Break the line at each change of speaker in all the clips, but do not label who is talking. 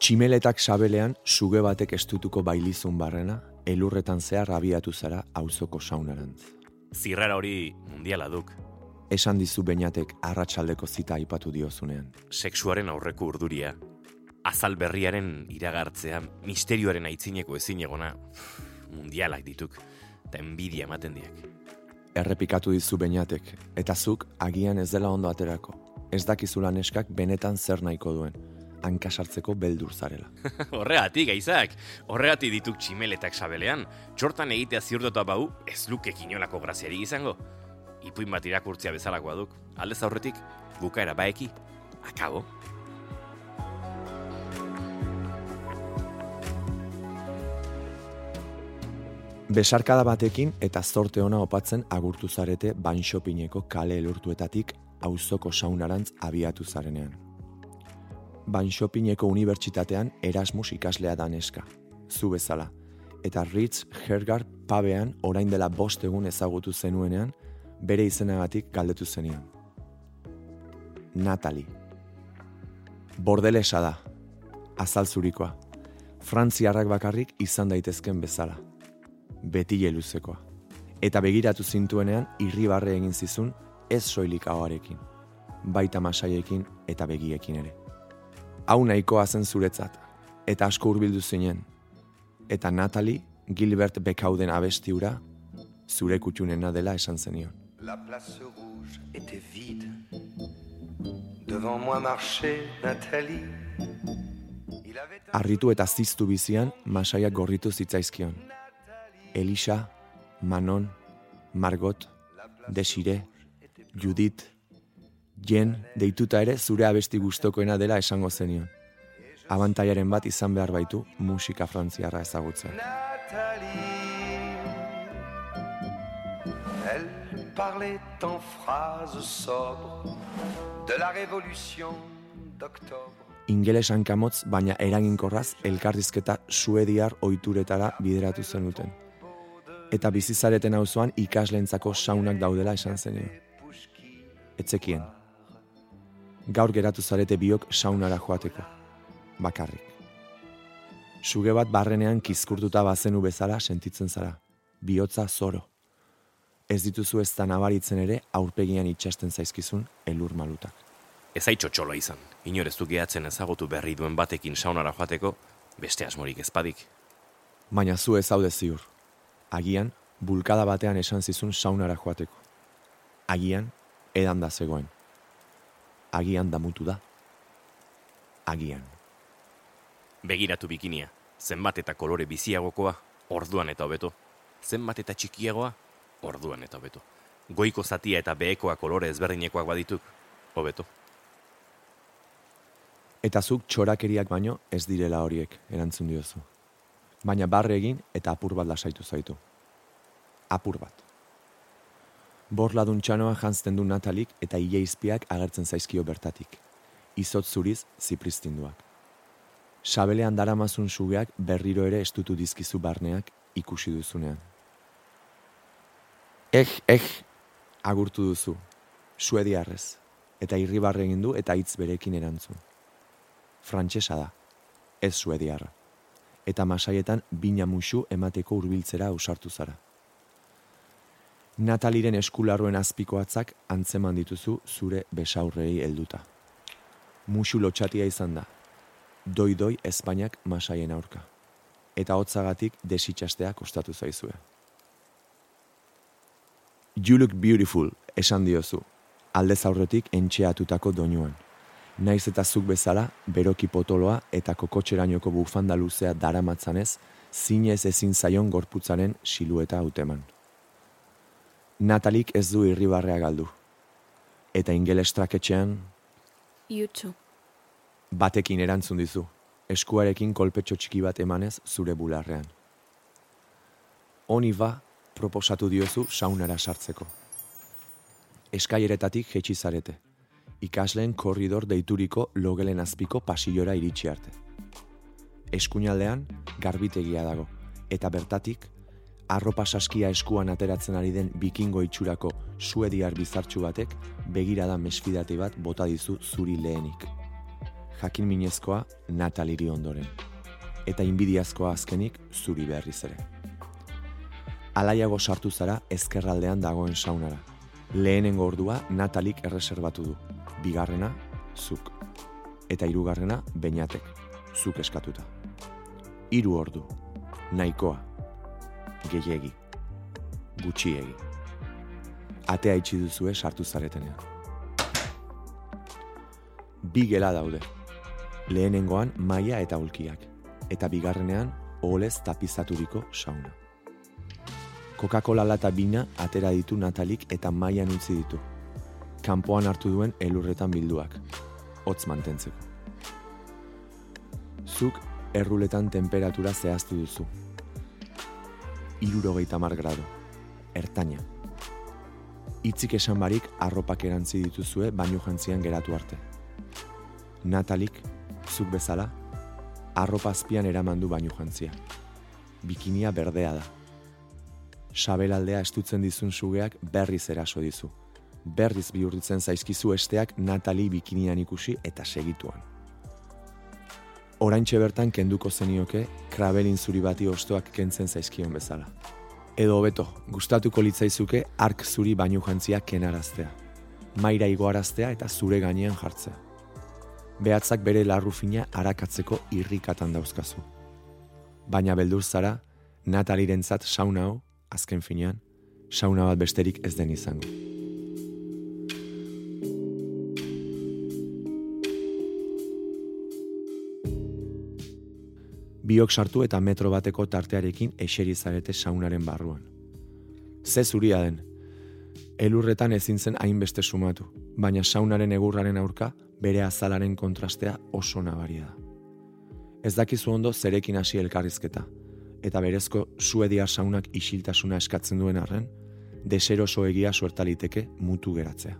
Tximeletak sabelean suge batek estutuko bailizun barrena, elurretan zehar abiatu zara auzoko saunarantz.
Zirrara hori mundiala duk.
Esan dizu beinatek arratsaldeko zita aipatu diozunean.
Sexuaren aurreko urduria. Azal berriaren iragartzea, misterioaren aitzineko ezin egona, mundialak dituk, eta enbidia ematen diak.
Errepikatu dizu beinatek, eta zuk agian ez dela ondo aterako. Ez dakizula neskak benetan zer nahiko duen, hankasartzeko beldur zarela.
Horregatik, gaizak, horregatik dituk tximeletak sabelean, txortan egitea ziurdota bau, ez lukek inolako graziari izango. Ipuin bat irakurtzia bezalakoa duk, aldez aurretik, bukaera baeki, akabo.
Besarkada batekin eta zorte ona opatzen agurtu zarete bain shopingeko kale elurtuetatik auzoko saunarantz abiatu zarenean. Bain shopingeko unibertsitatean Erasmus ikaslea da neska, zu bezala, eta Ritz Hergard pabean orain dela bost egun ezagutu zenuenean, bere izenagatik galdetu zenion. Natalie. Bordelesa da, azalzurikoa, frantziarrak bakarrik izan daitezken bezala beti luzekoa. Eta begiratu zintuenean irribarre egin zizun ez soilik ahoarekin, baita masaiekin eta begiekin ere. Hau nahikoa zen zuretzat, eta asko hurbildu zinen. Eta Natalie Gilbert Bekauden abestiura zure kutxunena dela esan zenion. La place rouge était vide. Devant moi marché Natalie. Arritu eta ziztu bizian, masaiak gorritu zitzaizkion. Elisa, Manon, Margot, Desire, Judith, Jen, deituta ere zure abesti gustokoena dela esango zenion. Abantaiaren bat izan behar baitu musika frantziarra ezagutzen. Elle parlait en phrase sobre de la révolution d'octobre. Ingeles hankamotz, baina eraginkorraz elkarrizketa suediar oituretara bideratu zenuten eta bizizareten auzoan ikaslentzako saunak daudela esan zenio. Etzekien. Gaur geratu zarete biok saunara joateko. Bakarrik. Suge bat barrenean kizkurtuta bazenu bezala sentitzen zara. Biotza zoro. Ez dituzu ez da nabaritzen ere aurpegian itxasten zaizkizun elur malutak.
Ez haitxo txola izan. Inorez du gehatzen ezagutu berri duen batekin saunara joateko, beste asmorik ezpadik.
Baina zu ez haude ziur agian, bulkada batean esan zizun saunara joateko. Agian, edan da zegoen. Agian damutu da. Agian.
Begiratu bikinia, zenbat eta kolore biziagokoa, orduan eta hobeto. Zenbat eta txikiagoa, orduan eta hobeto. Goiko zatia eta behekoa kolore ezberdinekoak badituk, hobeto.
Eta zuk txorakeriak baino ez direla horiek, erantzun diozu baina barre egin eta apur bat lasaitu zaitu. Apur bat. Borladun txanoa jantzten du Natalik eta ileizpiak agertzen zaizkio bertatik. Izot zuriz zipristinduak. Sabelean daramazun sugeak berriro ere estutu dizkizu barneak ikusi duzunean. Eh, eh, agurtu duzu, suediarrez, eta irribarre egin du eta hitz berekin erantzun. Frantsesa da, ez suediarra eta masaietan bina musu emateko hurbiltzera ausartu zara. Nataliren eskularroen azpikoatzak antzeman dituzu zure besaurrei helduta. Musu lotxatia izan da, doi-doi Espainiak masaien aurka, eta hotzagatik desitxastea kostatu zaizue. You look beautiful, esan diozu, aldez aurretik entxeatutako doinuan naiz eta zuk bezala, beroki potoloa eta kokotxerainoko bufanda luzea daramatzanez, zinez ezin zaion gorputzaren silueta hauteman. Natalik ez du irribarrea galdu. Eta ingeles traketxean...
Iutxu.
Batekin erantzun dizu, eskuarekin kolpetxo txiki bat emanez zure bularrean. Honi ba, proposatu diozu saunara sartzeko. Eskaieretatik jetxizarete ikasleen korridor deituriko logelen azpiko pasillora iritsi arte. Eskuinaldean garbitegia dago, eta bertatik, arropa saskia eskuan ateratzen ari den bikingo itxurako suediar bizartxu batek begirada mesfidati bat bota dizu zuri lehenik. jakin minezkoa Nataliri ondoren. Eta inbidiazkoa azkenik zuri berriz ere. Alaiago sartu zara ezkerraldean dagoen saunara. Lehenengo ordua Natalik erreserbatu du. Bigarrena, zuk. Eta hirugarrena beinatek, zuk eskatuta. Hiru ordu, nahikoa, gehiegi, gutxiegi. Atea itxi duzue sartu zaretenean. Bi gela daude. Lehenengoan maia eta ulkiak. Eta bigarrenean olez tapizaturiko sauna. Coca-Cola lata bina atera ditu Natalik eta maian utzi ditu. Kanpoan hartu duen elurretan bilduak. Hotz mantentzeko. Zuk erruletan temperatura zehaztu duzu. Irurogeita grado. Ertaina. Itzik esan barik arropak erantzi dituzue baino jantzian geratu arte. Natalik, zuk bezala, arropa azpian eraman du baino jantzia. Bikinia berdea da. Sabelaldea estutzen dizun sugeak berriz eraso dizu. Berriz bihurritzen zaizkizu esteak Natali bikinian ikusi eta segituan oraintxe bertan kenduko zenioke krabelin zuri bati ostoak kentzen zaizkion bezala. Edo hobeto, gustatuko litzaizuke ark zuri bainu jantzia kenaraztea. Maira igoaraztea eta zure gainean jartzea. Behatzak bere larrufina arakatzeko irrikatan dauzkazu. Baina beldur zara, Natalirentzat sauna hau, azken finean, sauna bat besterik ez den izango. Biok sartu eta metro bateko tartearekin eseri zarete saunaren barruan. Ze zuria den, elurretan ezin zen hainbeste sumatu, baina saunaren egurraren aurka bere azalaren kontrastea oso nabaria da. Ez dakizu ondo zerekin hasi elkarrizketa, eta berezko suedia saunak isiltasuna eskatzen duen arren, deseroso egia suertaliteke mutu geratzea.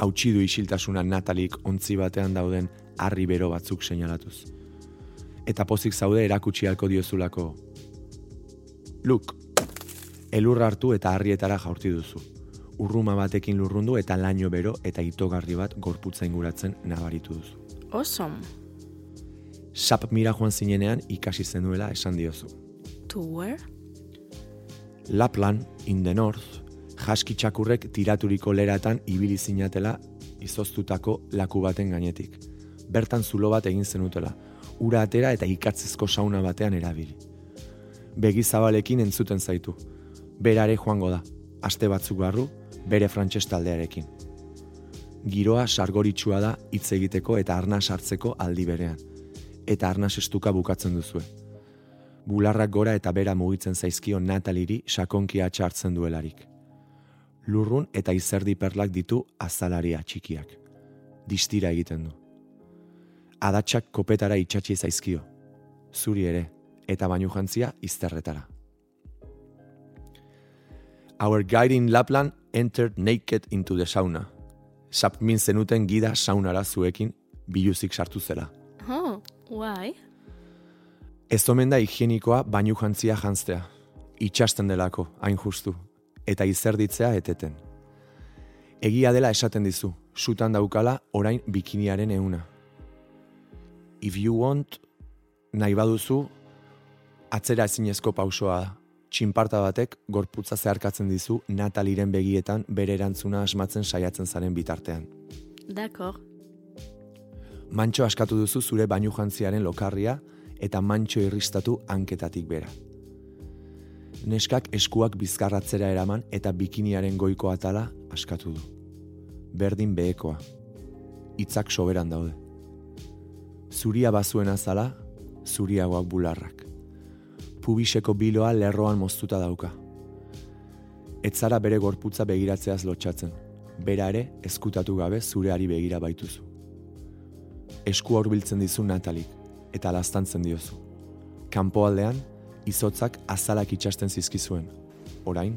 Hautsi du isiltasuna Natalik ontzi batean dauden harri bero batzuk seinalatuz. Eta pozik zaude erakutsi halko diozulako. Luk, elurra hartu eta harrietara jaurti duzu. Urruma batekin lurrundu eta laino bero eta itogarri bat gorputza inguratzen nabaritu duzu.
Osom.
Sap mira joan zinenean ikasi zenuela esan diozu.
To where?
Laplan, in the north, jaski txakurrek tiraturiko leratan ibili zinatela izoztutako laku baten gainetik bertan zulo bat egin zenutela, ura atera eta ikatzezko sauna batean erabili. Begi zabalekin entzuten zaitu. Berare joango da, aste batzuk barru, bere frantses taldearekin. Giroa sargoritsua da hitz egiteko eta arna sartzeko aldi berean. Eta arna estuka bukatzen duzue. Bularrak gora eta bera mugitzen zaizkio Nataliri sakonkia txartzen duelarik. Lurrun eta izerdi perlak ditu azalaria txikiak. Distira egiten du adatsak kopetara itxatsi zaizkio. Zuri ere, eta bainu jantzia izterretara. Our guide in Lapland entered naked into the sauna. Sapmin zenuten gida saunara zuekin biluzik sartu zela.
Oh, why?
Ez omen da higienikoa bainu jantzia jantztea. Itxasten delako, hain justu. Eta izerditzea eteten. Egia dela esaten dizu, sutan daukala orain bikiniaren euna if you want, nahi baduzu, atzera ezinezko pausoa da. Txinparta batek gorputza zeharkatzen dizu Nataliren begietan bere erantzuna asmatzen saiatzen zaren bitartean.
Dakor.
Mantxo askatu duzu zure bainu jantziaren lokarria eta mantxo irristatu hanketatik bera. Neskak eskuak bizkarratzera eraman eta bikiniaren goiko atala askatu du. Berdin behekoa. Itzak soberan daude zuria bazuen azala, zuriagoak bularrak. Pubiseko biloa lerroan moztuta dauka. Etzara bere gorputza begiratzeaz lotxatzen, bera ere eskutatu gabe zureari begira baituzu. Esku aurbiltzen dizu Natalik, eta lastantzen diozu. Kanpoaldean, izotzak azalak itxasten zizkizuen, orain,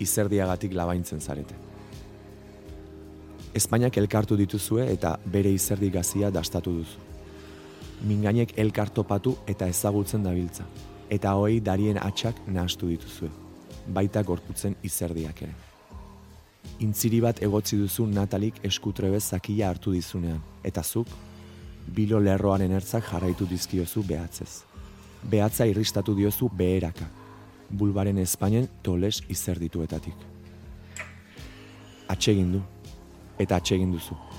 izerdiagatik labaintzen zarete. Espainiak elkartu dituzue eta bere izerdi gazia dastatu duzu mingainek elkartopatu eta ezagutzen dabiltza. Eta hoi darien atxak nahastu dituzue, baita gorputzen izerdiak ere. Intziri bat egotzi duzu Natalik eskutrebez zakia hartu dizunean, eta zuk, bilo lerroaren ertzak jarraitu dizkiozu behatzez. Behatza irristatu diozu beheraka, bulbaren Espainen toles izerdituetatik. Atsegin du, eta atsegin duzu.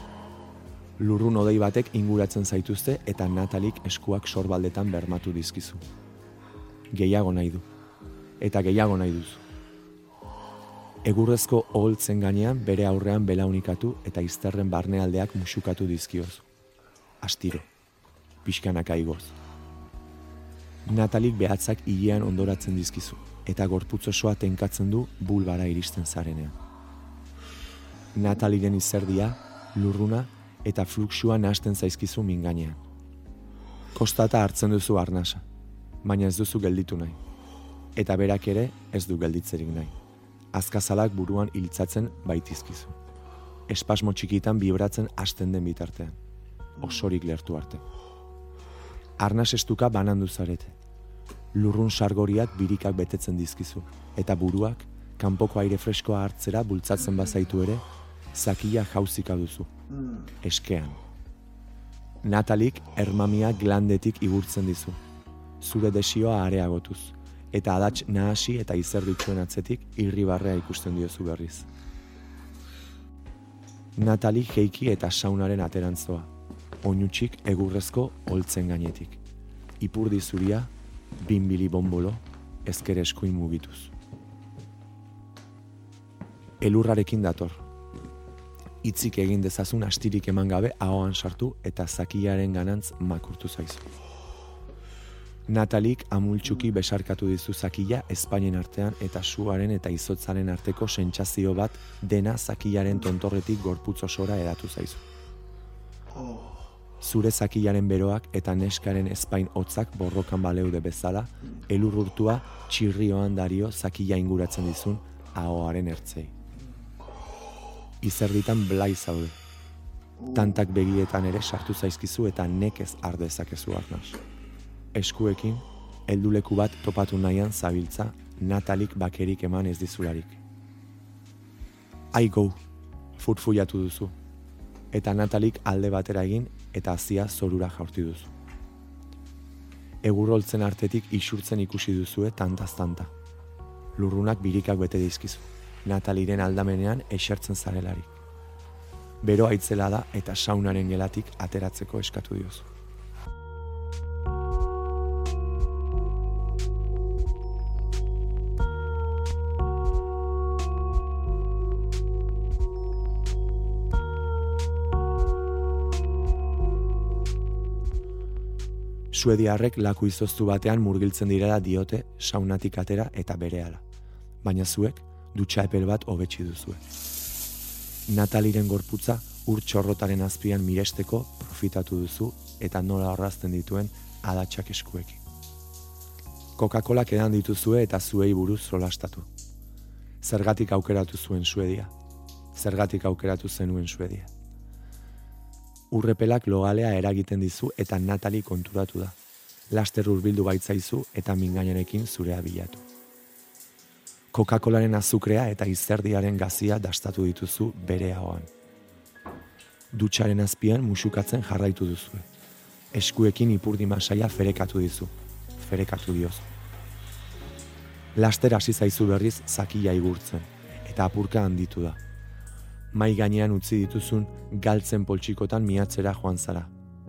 Lurrun odei batek inguratzen zaituzte eta Natalik eskuak sorbaldetan bermatu dizkizu. Gehiago nahi du, eta gehiago nahi duzu. Egurrezko oholtzen gainean bere aurrean belaunikatu eta izterren barnealdeak musukatu dizkioz. Astiro, pixkanak aigoz. Natalik behatzak hilean ondoratzen dizkizu, eta gorputzosoa tenkatzen du bulbara iristen zarenean. Nataliren izerdia, lurruna eta fluxua nasten zaizkizu minganean. Kostata hartzen duzu arnasa, baina ez duzu gelditu nahi. Eta berak ere ez du gelditzerik nahi azkazalak buruan hiltzatzen baitizkizu. Espasmo txikitan bibratzen hasten den bitartean. Osorik lertu arte. Arnas estuka banandu zarete. Lurrun sargoriak birikak betetzen dizkizu. Eta buruak, kanpoko aire freskoa hartzera bultzatzen bazaitu ere, zakia jauzika duzu. Eskean. Natalik ermamia glandetik igurtzen dizu. Zure desioa areagotuz eta adats nahasi eta izerdituen atzetik irribarrea ikusten diozu berriz. Natali jeiki eta saunaren aterantzoa, oinutxik egurrezko holtzen gainetik. Ipurdi zuria, binbili bombolo, ezker eskuin mugituz. Elurrarekin dator. Itzik egin dezazun astirik eman gabe ahoan sartu eta zakiaren ganantz makurtu zaizu. Natalik amultsuki besarkatu dizu zakila Espainien artean eta suaren eta izotzaren arteko sentsazio bat dena zakilaren tontorretik gorputz osora eratu zaizu. Zure zakilaren beroak eta neskaren Espain hotzak borrokan baleude bezala, elurrurtua txirrioan dario zakila inguratzen dizun ahoaren ertzei. Izerditan blai zaude. Tantak begietan ere sartu zaizkizu eta nekez ardezakezu arnaz eskuekin, helduleku bat topatu nahian zabiltza, natalik bakerik eman ez dizularik. Aigo, furfuiatu duzu, eta natalik alde batera egin eta azia zorura jaurti duzu. Egurroltzen artetik isurtzen ikusi duzue tantaz-tanta. Lurrunak birikak bete dizkizu, nataliren aldamenean esertzen zarelarik. Bero aitzela da eta saunaren gelatik ateratzeko eskatu diozu. Suediarrek laku izoztu batean murgiltzen direla diote saunatik atera eta berehala. Baina zuek dutxa epel bat hobetsi duzue. Nataliren gorputza ur txorrotaren azpian miresteko profitatu duzu eta nola horrazten dituen adatsak eskuekin. Coca-Cola edan dituzue eta zuei buruz solastatu. Zergatik aukeratu zuen Suedia. Zergatik aukeratu zenuen Suedia urrepelak logalea eragiten dizu eta Natali konturatu da. Laster urbildu baitzaizu eta mingainarekin zurea bilatu. Coca-Colaren azukrea eta izerdiaren gazia dastatu dituzu bere ahoan. Dutxaren azpian musukatzen jarraitu duzu. Eskuekin ipurdi masaia ferekatu dizu. Ferekatu diozu. Laster hasi zaizu berriz zakia igurtzen eta apurka handitu da mai gainean utzi dituzun galtzen poltsikotan miatzera joan zara,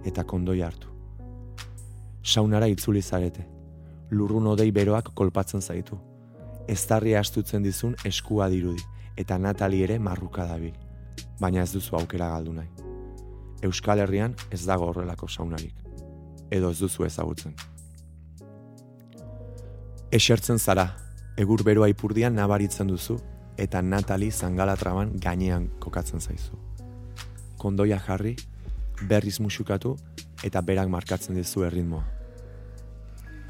eta kondoi hartu. Saunara itzuli zarete, lurrun odei beroak kolpatzen zaitu. Eztarri astutzen dizun eskua dirudi, eta Natali ere marruka dabil, baina ez duzu aukera galdu nahi. Euskal Herrian ez dago horrelako saunarik, edo ez duzu ezagutzen. Esertzen zara, egur beroa ipurdian nabaritzen duzu, eta Natali zangalatraban gainean kokatzen zaizu. Kondoia jarri, berriz musukatu eta berak markatzen dizu erritmoa.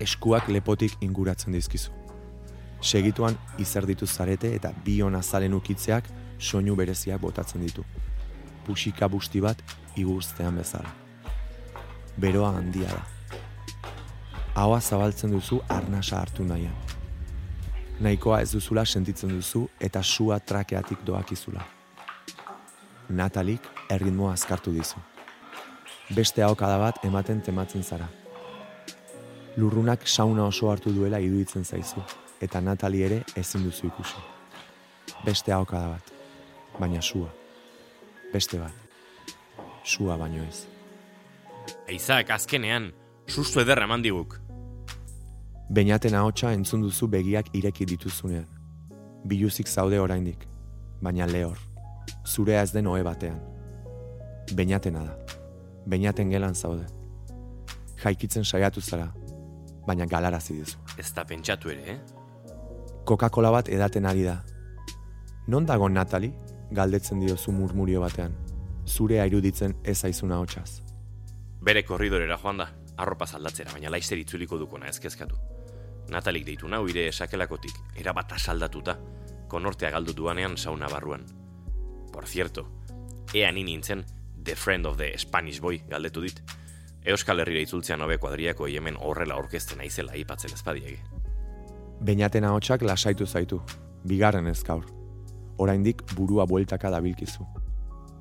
Eskuak lepotik inguratzen dizkizu. Segituan izerditu zarete eta bi hona ukitzeak soinu bereziak botatzen ditu. Pusika busti bat iguztean bezala. Beroa handia da. Haua zabaltzen duzu arnasa hartu nahian. Nahikoa ez duzula sentitzen duzu eta sua trakeatik doakizula. Natalik erritmoa azkartu dizu. Beste ahokada bat ematen tematzen zara. Lurrunak sauna oso hartu duela iruditzen zaizu, eta Natali ere ezin duzu ikusi. Beste ahokada bat, baina sua. Beste bat, sua baino ez.
Eizak, azkenean, sustu ederra eman diguk.
Beinaten ahotsa entzun duzu begiak ireki dituzunean. Biluzik zaude oraindik, baina lehor, zurea ez den ohe batean. Beinatena da, beinaten gelan zaude. Jaikitzen saiatu zara, baina galarazi dizu.
Ez da pentsatu ere, eh?
Coca-Cola bat edaten ari da. Non dago Natali? Galdetzen diozu murmurio batean. Zurea iruditzen ez aizuna hotsaz.
Bere korridorera joan da, arropa zaldatzera, baina laizzer itzuliko dukona ezkezkatu. Natalik deitu nau ire esakelakotik, erabat asaldatuta, konortea galdu duanean sauna barruan. Por cierto, ea ni nintzen, the friend of the Spanish boy galdetu dit. Euskal Herrira itzultzean hobe kuadriako hemen horrela orkesten aizela aipatzen ezpadiege.
Beinaten ahotsak lasaitu zaitu, bigarren ez gaur. Oraindik burua bueltaka dabilkizu.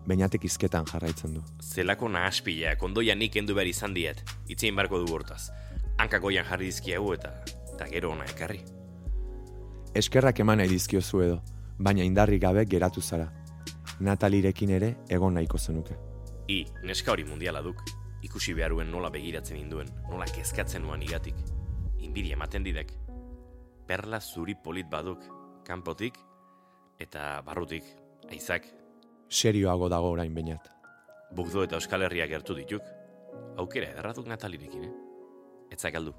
Beinatek izketan jarraitzen du.
Zelako nahaspila, kondoia nik endu behar izan diet, itzein barko du hortaz. Hankakoian jarri dizkiagu eta, eta gero ona ekarri.
Eskerrak eman nahi dizkiozu edo, baina indarri gabe geratu zara. Natalirekin ere egon nahiko zenuke.
I, neska hori mundiala duk, ikusi beharuen nola begiratzen induen, nola kezkatzen nuan igatik. Inbidi ematen didek. Perla zuri polit baduk, kanpotik, eta barrutik, aizak,
Serioago dago orain bainat.
bugdo eta euskal herriak gertu dituk. Aukera ederratuk natalirekin, eh? Etzak aldu.